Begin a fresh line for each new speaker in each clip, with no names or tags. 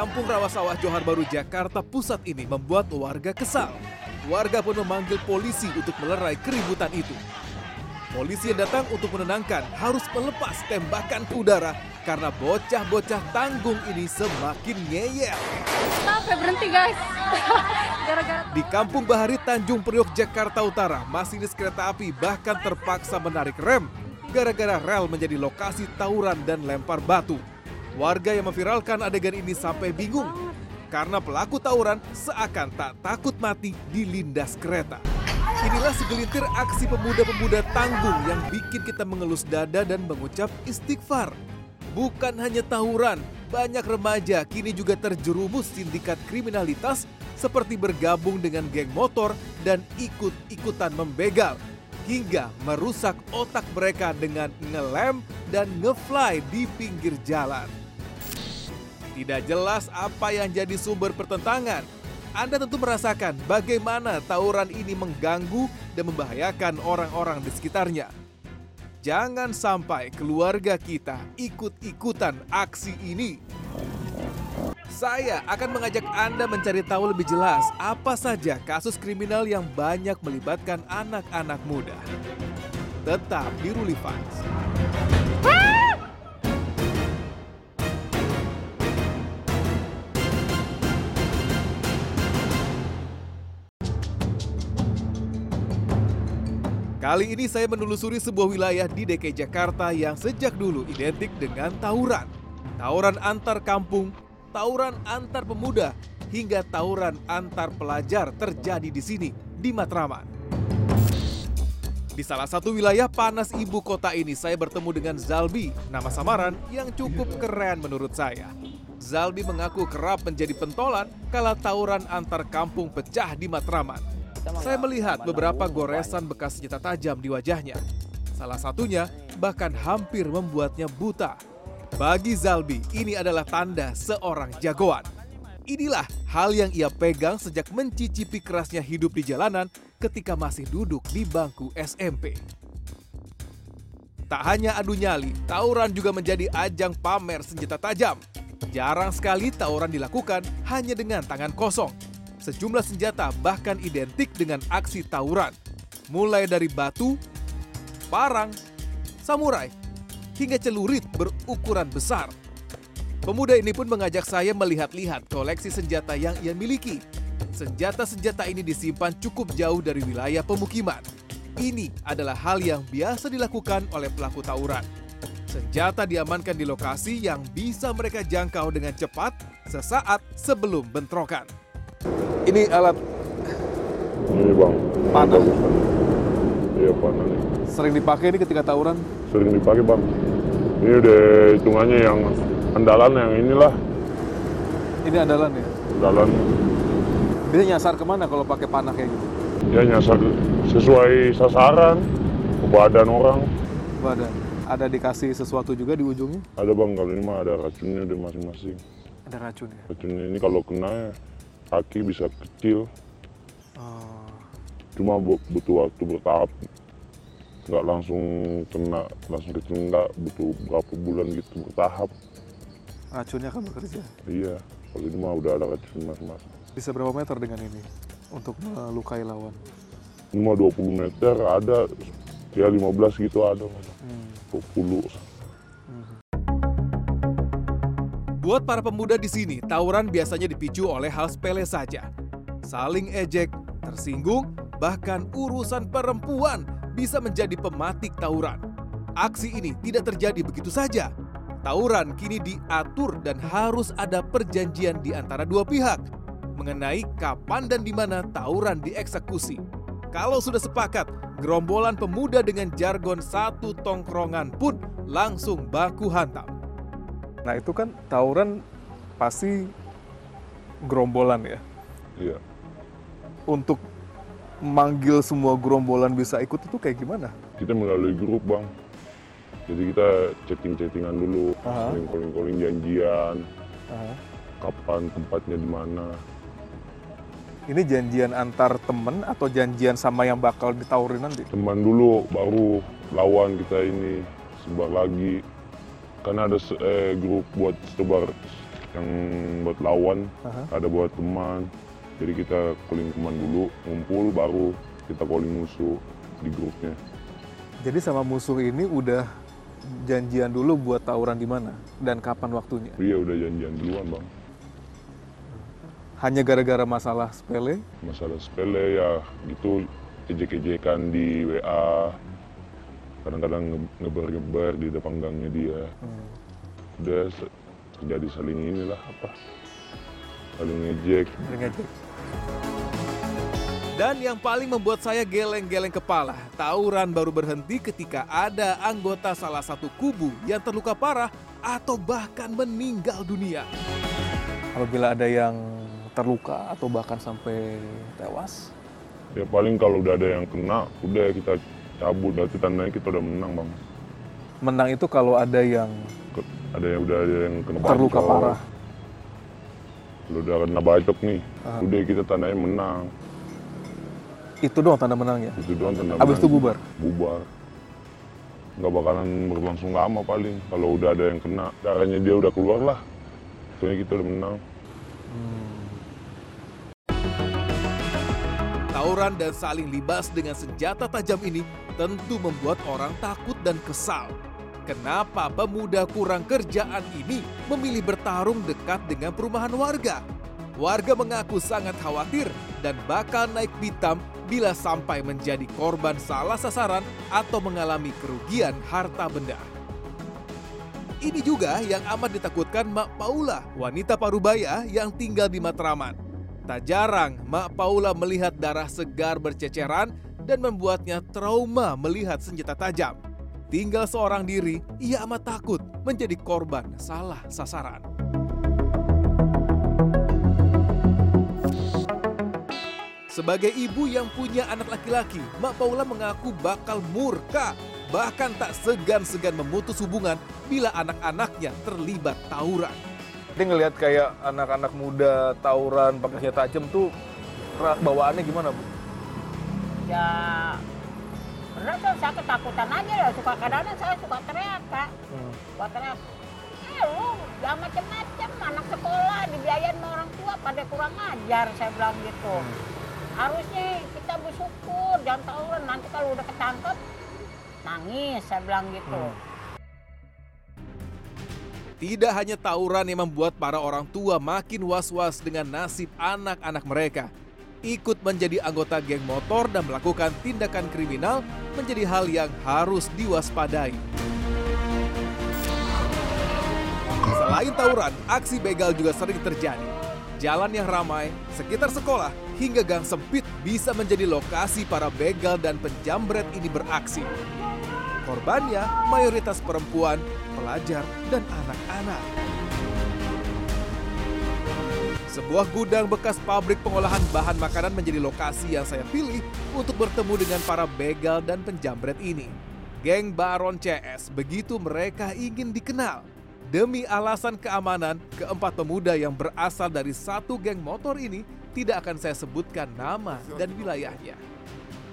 Kampung Rawasawah Johar Baru Jakarta Pusat ini membuat warga kesal. Warga pun memanggil polisi untuk melerai keributan itu. Polisi yang datang untuk menenangkan harus melepas tembakan ke udara karena bocah-bocah tanggung ini semakin ngeyel.
Sampai berhenti guys. Gara-gara
Di Kampung Bahari Tanjung Priok Jakarta Utara, masinis kereta api bahkan terpaksa menarik rem gara-gara rel menjadi lokasi tawuran dan lempar batu. Warga yang memviralkan adegan ini sampai bingung karena pelaku tawuran seakan tak takut mati dilindas kereta. Inilah segelintir aksi pemuda-pemuda tanggung yang bikin kita mengelus dada dan mengucap istighfar. Bukan hanya tawuran, banyak remaja kini juga terjerumus sindikat kriminalitas seperti bergabung dengan geng motor dan ikut-ikutan membegal hingga merusak otak mereka dengan ngelem dan ngefly di pinggir jalan. Tidak jelas apa yang jadi sumber pertentangan. Anda tentu merasakan bagaimana tawuran ini mengganggu dan membahayakan orang-orang di sekitarnya. Jangan sampai keluarga kita ikut-ikutan aksi ini. Saya akan mengajak Anda mencari tahu lebih jelas apa saja kasus kriminal yang banyak melibatkan anak-anak muda. Tetap di Ruli Kali ini saya menelusuri sebuah wilayah di DKI Jakarta yang sejak dulu identik dengan tawuran. Tawuran antar kampung, tawuran antar pemuda, hingga tawuran antar pelajar terjadi di sini, di Matraman. Di salah satu wilayah panas ibu kota ini, saya bertemu dengan Zalbi, nama samaran yang cukup keren menurut saya. Zalbi mengaku kerap menjadi pentolan kala tawuran antar kampung pecah di Matraman. Saya melihat beberapa goresan bekas senjata tajam di wajahnya. Salah satunya bahkan hampir membuatnya buta. Bagi Zalbi, ini adalah tanda seorang jagoan. Inilah hal yang ia pegang sejak mencicipi kerasnya hidup di jalanan ketika masih duduk di bangku SMP. Tak hanya adu nyali, tawuran juga menjadi ajang pamer senjata tajam. Jarang sekali tawuran dilakukan hanya dengan tangan kosong. Sejumlah senjata bahkan identik dengan aksi tawuran. Mulai dari batu, parang, samurai, hingga celurit berukuran besar. Pemuda ini pun mengajak saya melihat-lihat koleksi senjata yang ia miliki. Senjata-senjata ini disimpan cukup jauh dari wilayah pemukiman. Ini adalah hal yang biasa dilakukan oleh pelaku tawuran. Senjata diamankan di lokasi yang bisa mereka jangkau dengan cepat sesaat sebelum bentrokan. Ini alat
Ini bang.
Panah.
Iya panah nih.
sering dipakai ini ketika tawuran.
Sering dipakai bang. Ini udah hitungannya yang andalan yang inilah.
Ini andalan ya.
Andalan
Bisa nyasar ke mana kalau pakai panah kayak gitu?
ya nyasar sesuai sasaran ke badan orang.
Badan. Ada dikasih sesuatu juga di ujungnya?
Ada bang kalau ini mah ada racunnya di masing-masing.
Ada racun ya.
Racunnya ini kalau kena ya, kaki bisa kecil.
Oh.
Cuma bu- butuh waktu bertahap. Nggak langsung kena, langsung kecil nggak. Butuh berapa bulan gitu bertahap.
Racunnya kan bekerja.
Iya, kalau ini mah udah ada racun masing-masing.
Bisa berapa meter dengan ini untuk melukai lawan?
Ini mah 20 meter ada, ya 15 gitu ada.
Hmm.
20.
Buat para pemuda di sini, tawuran biasanya dipicu oleh hal sepele saja. Saling ejek, tersinggung, bahkan urusan perempuan bisa menjadi pematik tawuran. Aksi ini tidak terjadi begitu saja. Tawuran kini diatur dan harus ada perjanjian di antara dua pihak mengenai kapan dan di mana tawuran dieksekusi. Kalau sudah sepakat, gerombolan pemuda dengan jargon satu tongkrongan pun langsung baku hantam. Nah itu kan tawuran pasti gerombolan ya.
Iya.
Untuk manggil semua gerombolan bisa ikut itu kayak gimana?
Kita melalui grup bang. Jadi kita chatting-chattingan dulu,
Aha.
saling calling-calling janjian, kapan tempatnya di mana.
Ini janjian antar temen atau janjian sama yang bakal ditawurin nanti?
Teman dulu, baru lawan kita ini sebar lagi. Karena ada eh, grup buat sebar yang buat lawan,
Aha.
ada buat teman. Jadi kita calling teman dulu, ngumpul baru kita calling musuh di grupnya.
Jadi sama musuh ini udah janjian dulu buat tawuran di mana dan kapan waktunya?
Iya udah janjian duluan bang.
Hanya gara-gara masalah sepele?
Masalah sepele ya gitu ejek-ejekan di WA. Kadang-kadang nge- ngebar-ngebar di depan gangnya dia. Udah se- terjadi saling inilah apa saling ngejek
ngejek. Dan yang paling membuat saya geleng-geleng kepala, tawuran baru berhenti ketika ada anggota salah satu kubu yang terluka parah atau bahkan meninggal dunia. Apabila ada yang terluka atau bahkan sampai tewas,
ya paling kalau udah ada yang kena udah kita cabut berarti tandanya kita udah menang bang
menang itu kalau ada yang
Ke- ada yang udah ada yang kena
terluka
bacok.
parah.
kalau udah kena bacok nih
Ah.
udah kita tandanya menang
Itu doang tanda menangnya.
itu doang tanda
Habis itu bubar.
bubar nggak bakalan berlangsung lama paling kalau udah ada yang kena darahnya dia udah keluar lah soalnya kita udah menang
Tawuran dan saling libas dengan senjata tajam ini tentu membuat orang takut dan kesal. Kenapa pemuda kurang kerjaan ini memilih bertarung dekat dengan perumahan warga? Warga mengaku sangat khawatir dan bakal naik pitam bila sampai menjadi korban salah sasaran atau mengalami kerugian harta benda. Ini juga yang amat ditakutkan Mak Paula, wanita parubaya yang tinggal di Matraman. Tak jarang Mak Paula melihat darah segar berceceran dan membuatnya trauma melihat senjata tajam. Tinggal seorang diri, ia amat takut menjadi korban salah sasaran. Sebagai ibu yang punya anak laki-laki, Mak Paula mengaku bakal murka, bahkan tak segan-segan memutus hubungan bila anak-anaknya terlibat tawuran. Dia ngelihat kayak anak-anak muda tawuran pakai senjata tajam tuh bawaannya gimana, Bu?
ya karena tuh saya ketakutan aja lah suka kadang-kadang saya suka teriak kak
Hmm.
suka teriak eh lu jangan macem-macem anak sekolah dibiayain sama orang tua pada kurang ajar saya bilang gitu harusnya kita bersyukur jangan tawuran nanti kalau udah ketangkep nangis saya bilang gitu
Hmm. Tidak hanya tawuran yang membuat para orang tua makin was-was dengan nasib anak-anak mereka. Ikut menjadi anggota geng motor dan melakukan tindakan kriminal menjadi hal yang harus diwaspadai. Selain tawuran, aksi begal juga sering terjadi. Jalan yang ramai, sekitar sekolah, hingga gang sempit bisa menjadi lokasi para begal dan penjambret ini beraksi. Korbannya mayoritas perempuan, pelajar, dan anak-anak. Sebuah gudang bekas pabrik pengolahan bahan makanan menjadi lokasi yang saya pilih untuk bertemu dengan para begal dan penjambret ini. Geng Baron CS begitu mereka ingin dikenal. Demi alasan keamanan, keempat pemuda yang berasal dari satu geng motor ini tidak akan saya sebutkan nama dan wilayahnya.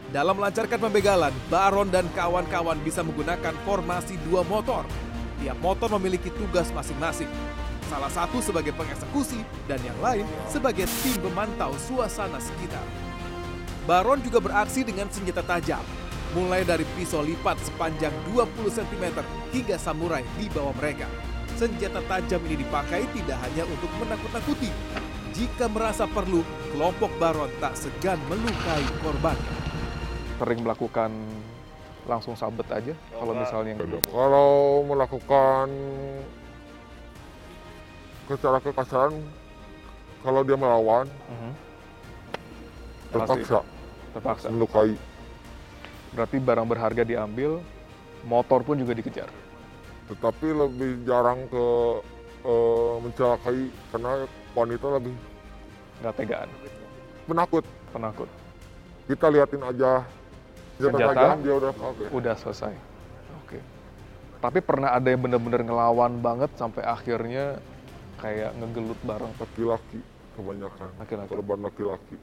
Dalam melancarkan pembegalan, Baron dan kawan-kawan bisa menggunakan formasi dua motor. Tiap motor memiliki tugas masing-masing. Salah satu sebagai pengeksekusi dan yang lain sebagai tim pemantau suasana sekitar. Baron juga beraksi dengan senjata tajam, mulai dari pisau lipat sepanjang 20 cm hingga samurai di bawah mereka. Senjata tajam ini dipakai tidak hanya untuk menakut-nakuti. Jika merasa perlu, kelompok Baron tak segan melukai korbannya. Sering melakukan langsung sabet aja kalau misalnya.
Kalau melakukan secara kekasaran, kalau dia melawan,
Mhm.
terpaksa
terpaksa.
melukai.
Berarti barang berharga diambil, motor pun juga dikejar.
Tetapi lebih jarang ke eh, mencelakai karena wanita lebih
Nggak tegaan,
penakut.
penakut.
Kita liatin aja senjata
Senjata?
tajam dia udah oke.
Udah selesai. Oke. Tapi pernah ada yang bener-bener ngelawan banget sampai akhirnya kayak ngegelut bareng
Laki-laki kebanyakan.
laki-laki.
Korban laki-laki.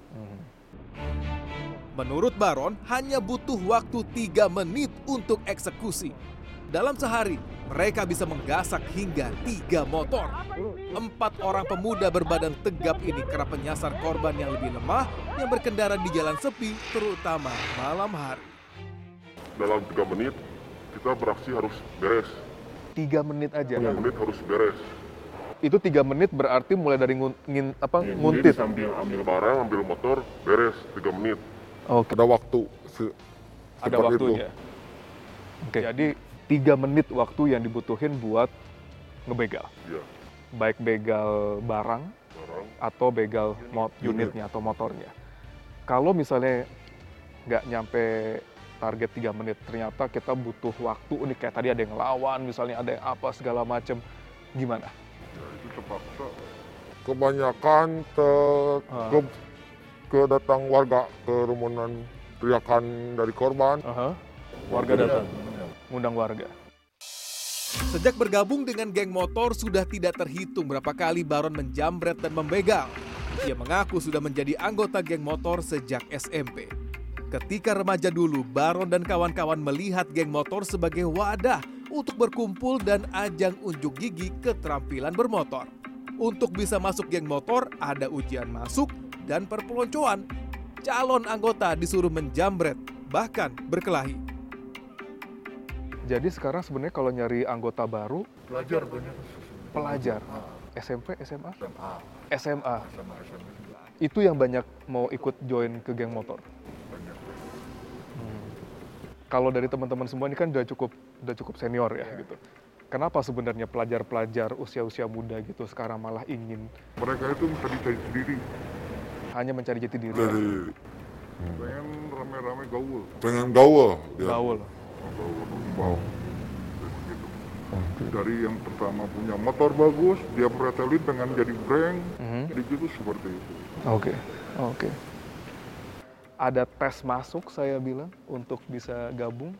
Menurut Baron, hanya butuh waktu 3 menit untuk eksekusi. Dalam sehari, Mereka bisa menggasak hingga tiga motor. Empat orang pemuda berbadan tegap ini kerap menyasar korban yang lebih lemah yang berkendara di jalan sepi, terutama malam hari.
Dalam tiga menit kita beraksi harus beres.
Tiga menit aja.
Tiga menit harus beres.
Itu tiga menit berarti mulai dari ngun, ngin, apa,
Ini
nguntit.
sambil ambil barang, ambil motor, beres tiga menit.
Oke.
Ada waktu se-
Ada waktunya. Oke. Jadi tiga menit waktu yang dibutuhin buat ngebegal.
Ya,
Baik begal barang
barang.
atau begal mot unitnya atau motornya. Kalau misalnya nggak nyampe target tiga menit, ternyata kita butuh waktu ini kayak tadi ada yang lawan, misalnya ada yang apa segala macem, gimana?
Ya, itu terpaksa.
kebanyakan
Ah.
ke, kedatang warga kerumunan teriakan dari korban
Aha. Warga datang, ngundang warga.
Sejak bergabung dengan geng motor sudah tidak terhitung berapa kali Baron menjambret dan membegal. Ia mengaku sudah menjadi anggota geng motor sejak SMP. Ketika remaja dulu, Baron dan kawan-kawan melihat geng motor sebagai wadah untuk berkumpul dan ajang unjuk gigi keterampilan bermotor. Untuk bisa masuk geng motor, ada ujian masuk dan perpeloncoan. Calon anggota disuruh menjambret, bahkan berkelahi.
Jadi sekarang sebenarnya kalau nyari anggota baru,
pelajar banyak
pelajar, SMP, SMA,
SMA
SMA, itu yang banyak mau ikut join ke geng motor.
banyak
Hmm. Kalau dari teman-teman semua ini kan udah cukup udah cukup senior ya gitu. Kenapa sebenarnya pelajar-pelajar usia-usia muda gitu sekarang malah ingin
Mereka itu bisa dicari sendiri.
hanya mencari jati diri,
dari
Pengen rame-rame gaul.
pengen gaul dia.
gaul?
Wow. Dari yang pertama punya motor bagus, dia pretelin pengen jadi brand,
Mhm.
jadi gitu seperti itu.
Oke, oke. Ada tes masuk saya bilang untuk bisa gabung.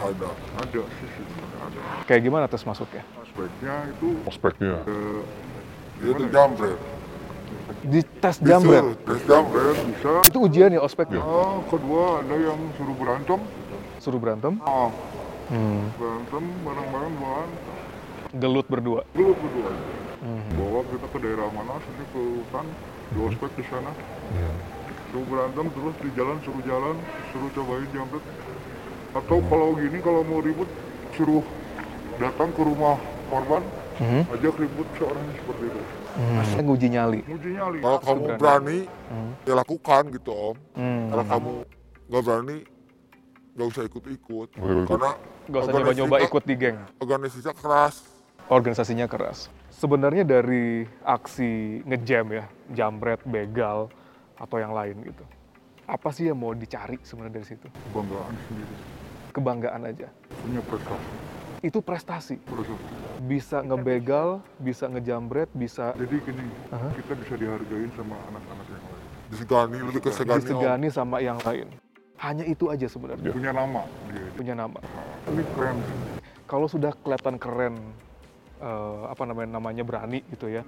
ada
Ada sih ada.
Kayak gimana tes masuknya?
Aspeknya itu
ospeknya
eh,
itu
ya?
jambret
Di tes jambret.
Tes jambret
bisa.
Itu ujian ya ospeknya?
Ah, kedua ada yang suruh berantem,
Suruh berantem?
ah,
Hmm.
berantem bareng-bareng bahan,
Gelut berdua.
gelut berdua.
Hmm.
Bawa kita ke daerah mana, sini ke hutan, di ospek di sana. Suruh berantem terus di jalan suruh jalan, suruh cobain jambret. Atau kalau gini kalau mau ribut suruh datang ke rumah korban,
Hmm.
ajak ribut seorang seperti itu.
Hmm. Nguji nyali.
Uji nyali.
kalau kamu
berani.
berani
Hmm.
ya lakukan gitu om
Hmm.
kalau kamu nggak berani nggak usah ikut-ikut karena
Gak usah nyoba-nyoba
kita-
ikut di geng.
organisasinya keras
Organisasinya keras. Sebenarnya dari aksi ngejam ya, jambret, begal, atau yang lain gitu. Apa sih yang mau dicari sebenarnya dari situ?
Kebanggaan sendiri.
Kebanggaan aja.
Punya prestasi.
Itu prestasi. Bisa ngebegal, bisa ngejambret, bisa
Jadi gini,
Aha.
kita bisa dihargain sama anak-anak yang lain.
disegani lebih ke segani om
disegani sama yang lain. Hanya itu aja sebenarnya.
Punya nama dia.
Punya nama.
Ini keren.
Kalau sudah kelihatan keren, eh, apa namanya namanya berani gitu ya.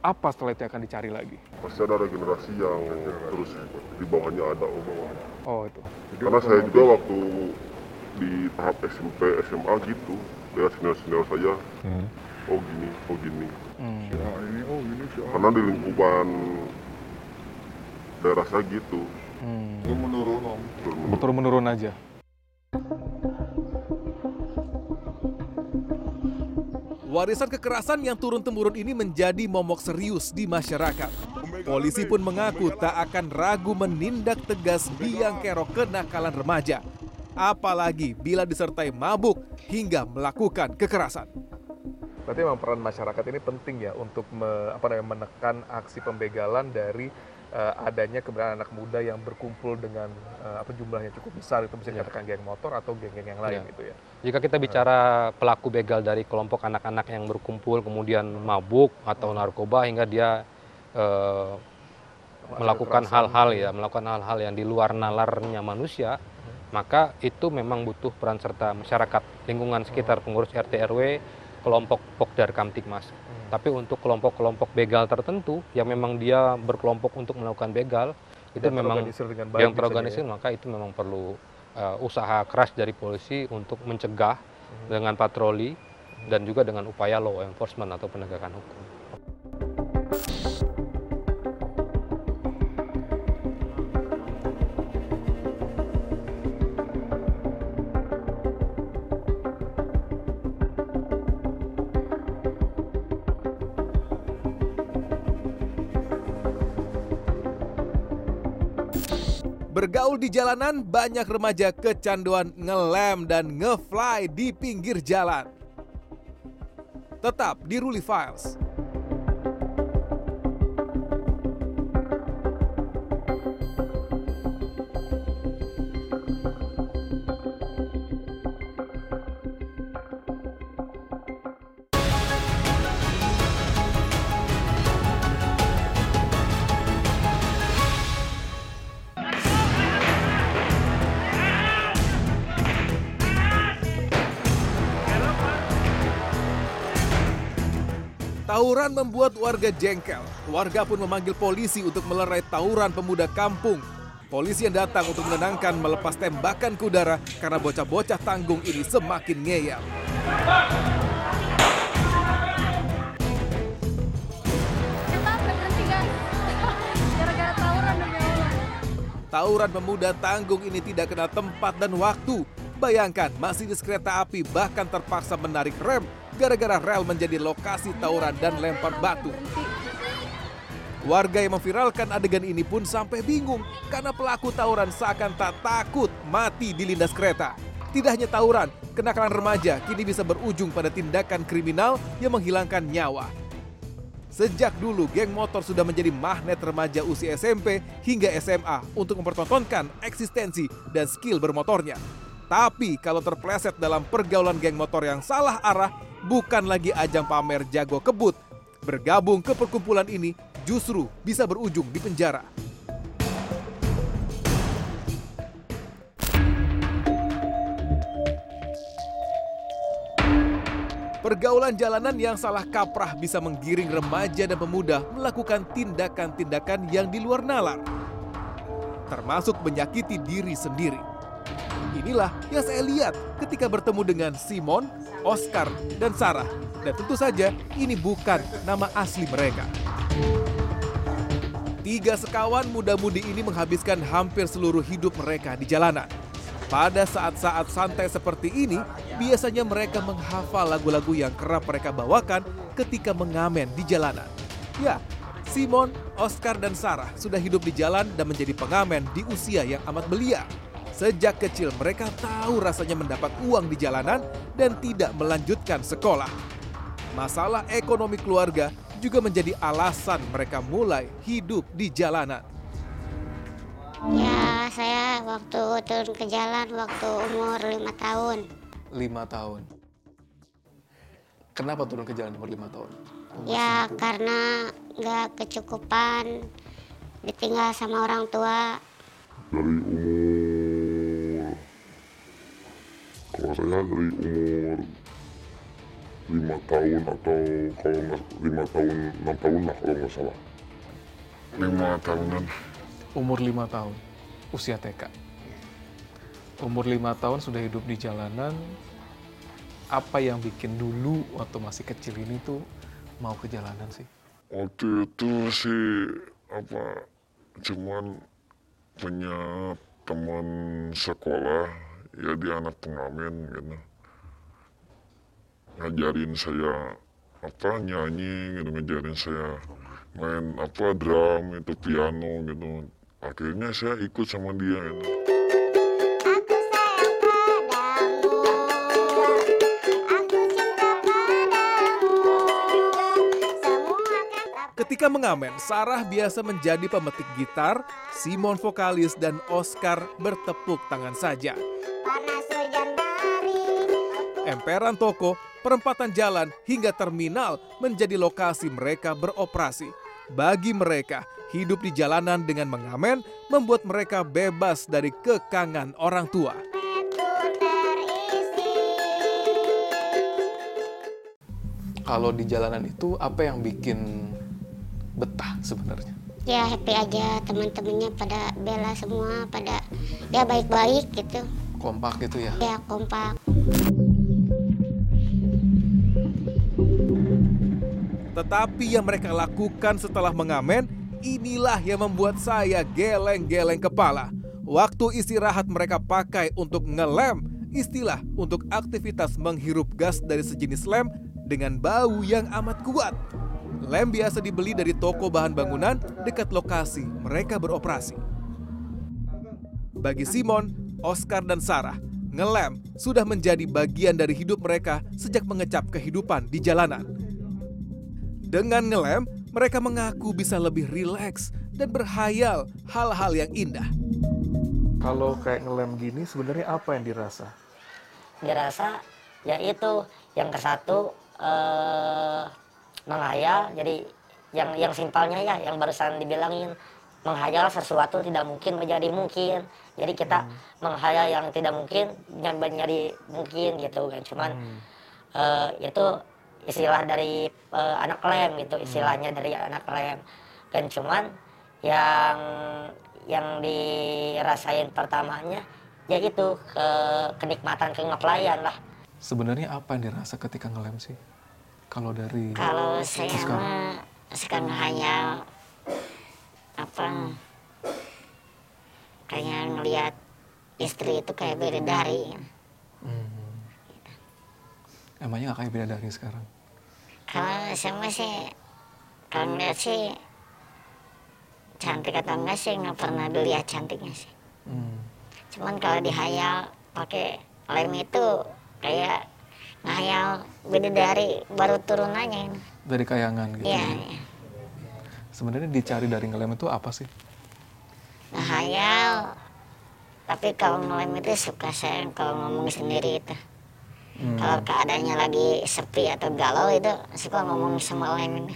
Apa setelah itu akan dicari lagi?
Pasti ada regenerasi yang terus di bawahnya ada om.
Oh itu.
Karena saya juga waktu di tahap SMP, SMA gitu, lihat senior-senior saya, oh gini, oh gini.
Hmm.
Nah ini, oh gini. Karena di lingkupan daerah saya gitu.
Hmm.
Itu menurun om
Turun-
Turun menurun aja.
Warisan kekerasan yang turun-temurun ini menjadi momok serius di masyarakat. Polisi pun mengaku tak akan ragu menindak tegas biang kerok kenakalan remaja. Apalagi bila disertai mabuk hingga melakukan kekerasan.
Berarti memang peran masyarakat ini penting ya untuk me- apa namanya, menekan aksi pembegalan dari eh, adanya keberadaan anak muda yang berkumpul dengan eh, apa jumlahnya cukup besar itu bisa dikatakan geng motor atau geng-geng yang lain
Iya.
gitu ya.
Jika kita bicara pelaku begal dari kelompok anak-anak yang berkumpul kemudian mabuk atau narkoba hingga dia eh, melakukan hal-hal ya, melakukan hal-hal yang di luar nalarnya manusia, maka itu memang butuh peran serta masyarakat, lingkungan sekitar pengurus RT RW, kelompok Pokdar Kamtipmas. Tapi untuk kelompok-kelompok begal tertentu yang memang dia berkelompok untuk melakukan begal, itu memang
baik
yang
misalnya
terorganisir
ya.
maka itu memang perlu uh, usaha keras dari polisi untuk mencegah dengan patroli dan juga dengan upaya law enforcement atau penegakan hukum.
Bergaul di jalanan, banyak remaja kecanduan ngelem dan ngefly di pinggir jalan. Tetap di Ruli Files. Tawuran membuat warga jengkel. Warga pun memanggil polisi untuk melerai tawuran pemuda kampung. Polisi yang datang untuk menenangkan melepas tembakan ke udara karena bocah-bocah tanggung ini semakin ngeyel.
Allah.
Tawuran pemuda tanggung ini tidak kenal tempat dan waktu. Bayangkan, masinis kereta api bahkan terpaksa menarik rem gara-gara rel menjadi lokasi tawuran dan lempar batu. Warga yang memviralkan adegan ini pun sampai bingung karena pelaku tawuran seakan tak takut mati di lindas kereta. Tidak hanya tawuran, kenakalan remaja kini bisa berujung pada tindakan kriminal yang menghilangkan nyawa. Sejak dulu, geng motor sudah menjadi magnet remaja usia SMP hingga SMA untuk mempertontonkan eksistensi dan skill bermotornya. Tapi kalau terpleset dalam pergaulan geng motor yang salah arah, bukan lagi ajang pamer jago kebut. Bergabung ke perkumpulan ini justru bisa berujung di penjara. Pergaulan jalanan yang salah kaprah bisa menggiring remaja dan pemuda melakukan tindakan-tindakan yang di luar nalar. Termasuk menyakiti diri sendiri. Inilah yang saya lihat ketika bertemu dengan Simon, Oscar, dan Sarah. Dan tentu saja ini bukan nama asli mereka. Tiga sekawan muda-mudi ini menghabiskan hampir seluruh hidup mereka di jalanan. Pada saat-saat santai seperti ini, biasanya mereka menghafal lagu-lagu yang kerap mereka bawakan ketika mengamen di jalanan. Ya, Simon, Oscar, dan Sarah sudah hidup di jalan dan menjadi pengamen di usia yang amat belia. Sejak kecil mereka tahu rasanya mendapat uang di jalanan dan tidak melanjutkan sekolah. Masalah ekonomi keluarga juga menjadi alasan mereka mulai hidup di jalanan.
Ya, saya waktu turun ke jalan waktu umur lima tahun.
Lima tahun. Kenapa turun ke jalan umur lima tahun?
Ya, karena nggak kecukupan ditinggal sama orang tua.
Dari umur, kalau saya dari umur lima tahun atau kalau nggak lima tahun enam tahun lah kalau nggak salah. Lima tahunan.
Umur lima tahun, usia TK. Umur lima tahun sudah hidup di jalanan. Apa yang bikin dulu waktu masih kecil ini tuh mau ke jalanan sih?
Waktu itu sih apa cuman punya teman sekolah ya dia anak pengamen gitu ngajarin saya apa nyanyi gitu ngajarin saya main apa drum itu piano gitu akhirnya saya ikut sama dia gitu.
Aku sayang padamu, aku cinta padamu. Semua kata
Ketika mengamen, Sarah biasa menjadi pemetik gitar, Simon vokalis, dan Oscar bertepuk tangan saja. Emperan toko, perempatan jalan, hingga terminal menjadi lokasi mereka beroperasi. Bagi mereka, hidup di jalanan dengan mengamen membuat mereka bebas dari kekangan orang tua.
Kalau di jalanan itu apa yang bikin betah sebenarnya?
Ya happy aja teman-temannya pada bela semua pada ya baik-baik gitu
kompak gitu ya?
Iya, kompak.
Tetapi yang mereka lakukan setelah mengamen, inilah yang membuat saya geleng-geleng kepala. Waktu istirahat mereka pakai untuk ngelem, istilah untuk aktivitas menghirup gas dari sejenis lem dengan bau yang amat kuat. Lem biasa dibeli dari toko bahan bangunan dekat lokasi mereka beroperasi. Bagi Simon, Oscar, dan Sarah, ngelem sudah menjadi bagian dari hidup mereka sejak mengecap kehidupan di jalanan. Dengan ngelem, mereka mengaku bisa lebih rileks dan berhayal hal-hal yang indah.
Kalau kayak ngelem gini sebenarnya apa yang dirasa?
dirasa yaitu yang ke satu eh, menghayal jadi yang yang simpelnya ya yang barusan dibilangin menghayal sesuatu tidak mungkin menjadi mungkin. Jadi kita menghayal yang tidak mungkin dan menjadi mungkin gitu kan. Cuman eh, itu istilah dari eh, anak lem gitu istilahnya dari anak lem kan. Cuman yang yang dirasain pertamanya yaitu ke kenikmatan kengepelayan lah.
Sebenarnya apa yang dirasa ketika ngelem sih? Kalau dari
Kalau saya mah suka hanya apa kayak ngelihat istri itu kayak bidadari.
Hmm. Emangnya nggak kayak beda dari sekarang?
Kalau mah sih kalau ngeliat sih cantik atau enggak sih nggak pernah dilihat cantiknya sih.
Hmm.
Cuman kalau dihayal pakai lem itu kayak ngayal bidadari baru turunannya.
Dari kayangan gitu.
Iya,
ya.
iya.
Sebenarnya dicari dari ngelem itu apa sih?
ngehayal tapi kalau ngelem itu suka saya kalau ngomong sendiri itu
Hmm.
kalau keadaannya lagi sepi atau galau itu suka ngomong sama lem ini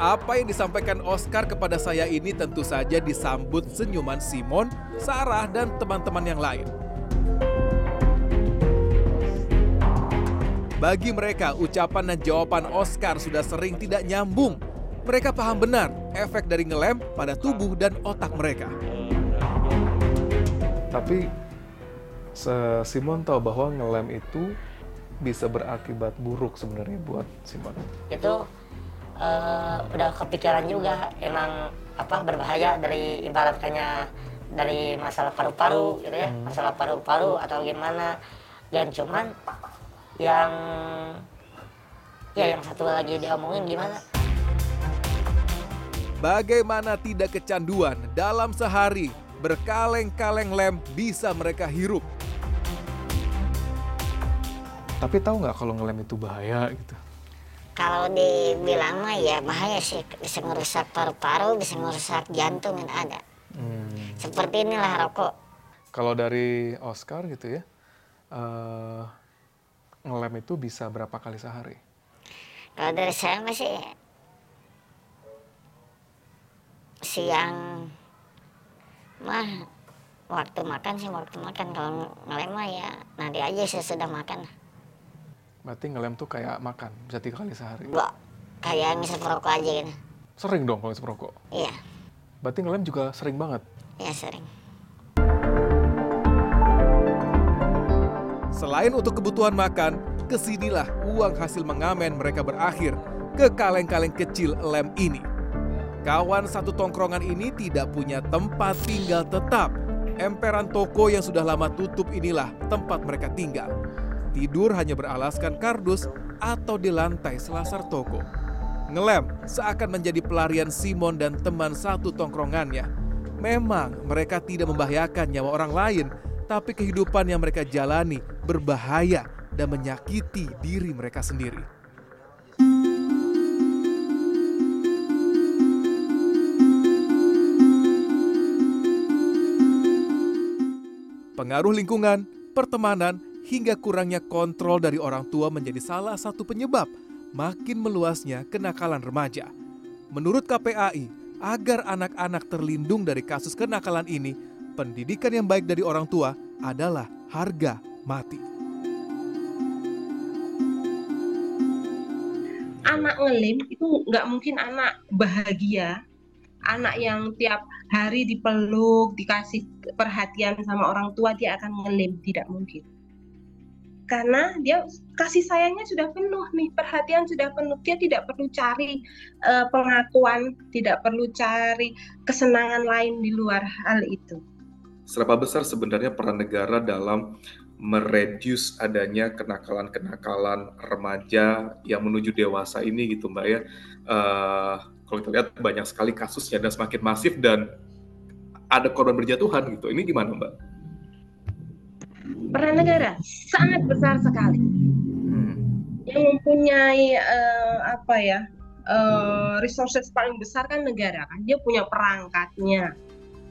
Apa yang disampaikan Oscar kepada saya ini tentu saja disambut senyuman Simon, Sarah, dan teman-teman yang lain. Bagi mereka, ucapan dan jawaban Oscar sudah sering tidak nyambung. Mereka paham benar efek dari ngelem pada tubuh dan otak mereka.
Tapi se- Simon tahu bahwa ngelem itu bisa berakibat buruk sebenarnya buat Simon.
itu eh, udah kepikiran juga emang apa berbahaya dari ibaratkannya dari masalah paru-paru gitu ya masalah paru-paru atau gimana dan cuman yang ya yang satu lagi diomongin gimana
Bagaimana tidak kecanduan dalam sehari berkaleng-kaleng lem bisa mereka hirup.
Tapi tahu nggak kalau ngelem itu bahaya gitu?
kalau dibilang mah ya bahaya sih bisa merusak paru-paru bisa merusak jantung yang ada
Hmm.
seperti inilah rokok
Kalau dari Oscar gitu ya, eh, ngelem itu bisa berapa kali sehari?
kalau dari saya masih siang mah waktu makan sih waktu makan kalau ngelem mah ya nanti aja saya sudah makan
Berarti ngelem tuh kayak makan, bisa tiga kali sehari.
Gak kayak ngisep rokok aja gitu
Sering dong kalau ngisep rokok.
iya
Berarti ngelem juga sering banget.
iya sering
Selain untuk kebutuhan makan, ke sinilah uang hasil mengamen mereka berakhir ke kaleng-kaleng kecil lem ini. Kawan satu tongkrongan ini tidak punya tempat tinggal tetap. Emperan toko yang sudah lama tutup inilah tempat mereka tinggal. Tidur hanya beralaskan kardus atau di lantai selasar toko. Ngelem seakan menjadi pelarian Simon dan teman satu tongkrongannya. Memang mereka tidak membahayakan nyawa orang lain, tapi kehidupan yang mereka jalani berbahaya dan menyakiti diri mereka sendiri. Pengaruh lingkungan, pertemanan, hingga kurangnya kontrol dari orang tua menjadi salah satu penyebab makin meluasnya kenakalan remaja. Menurut KPAI, agar anak-anak terlindung dari kasus kenakalan ini, pendidikan yang baik dari orang tua adalah harga mati.
anak ngelim itu nggak mungkin anak bahagia anak yang tiap hari dipeluk dikasih perhatian sama orang tua dia akan ngelim tidak mungkin karena dia kasih sayangnya sudah penuh nih, perhatian sudah penuh. Dia tidak perlu cari uh, pengakuan, tidak perlu cari kesenangan lain di luar hal itu.
Seberapa besar sebenarnya peran negara dalam mereduce adanya kenakalan-kenakalan remaja yang menuju dewasa ini gitu Mbak ya. Uh, kalau kita lihat banyak sekali kasusnya dan semakin masif dan ada korban berjatuhan gitu. Ini gimana Mbak?
Peran negara sangat besar sekali. Hmm. Yang mempunyai uh, apa ya uh, resources paling besar kan negara kan. Dia punya perangkatnya,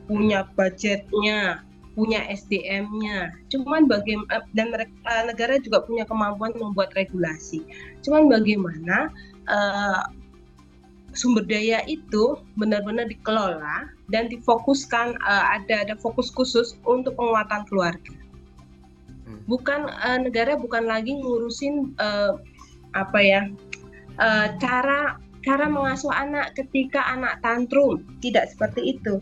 punya budgetnya, punya SDM-nya. Cuman bagaimana dan mereka, negara juga punya kemampuan membuat regulasi. Cuman bagaimana uh, sumber daya itu benar-benar dikelola dan difokuskan uh, ada ada fokus khusus untuk penguatan keluarga. Hmm. Bukan uh, negara bukan lagi ngurusin uh, apa ya uh, cara cara mengasuh anak ketika anak tantrum tidak seperti itu.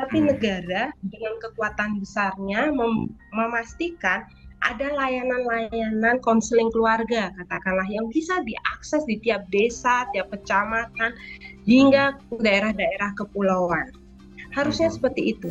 Tapi hmm. negara dengan kekuatan besarnya mem memastikan ada layanan-layanan konseling keluarga katakanlah yang bisa diakses di tiap desa, tiap kecamatan hingga daerah-daerah kepulauan. Harusnya seperti itu.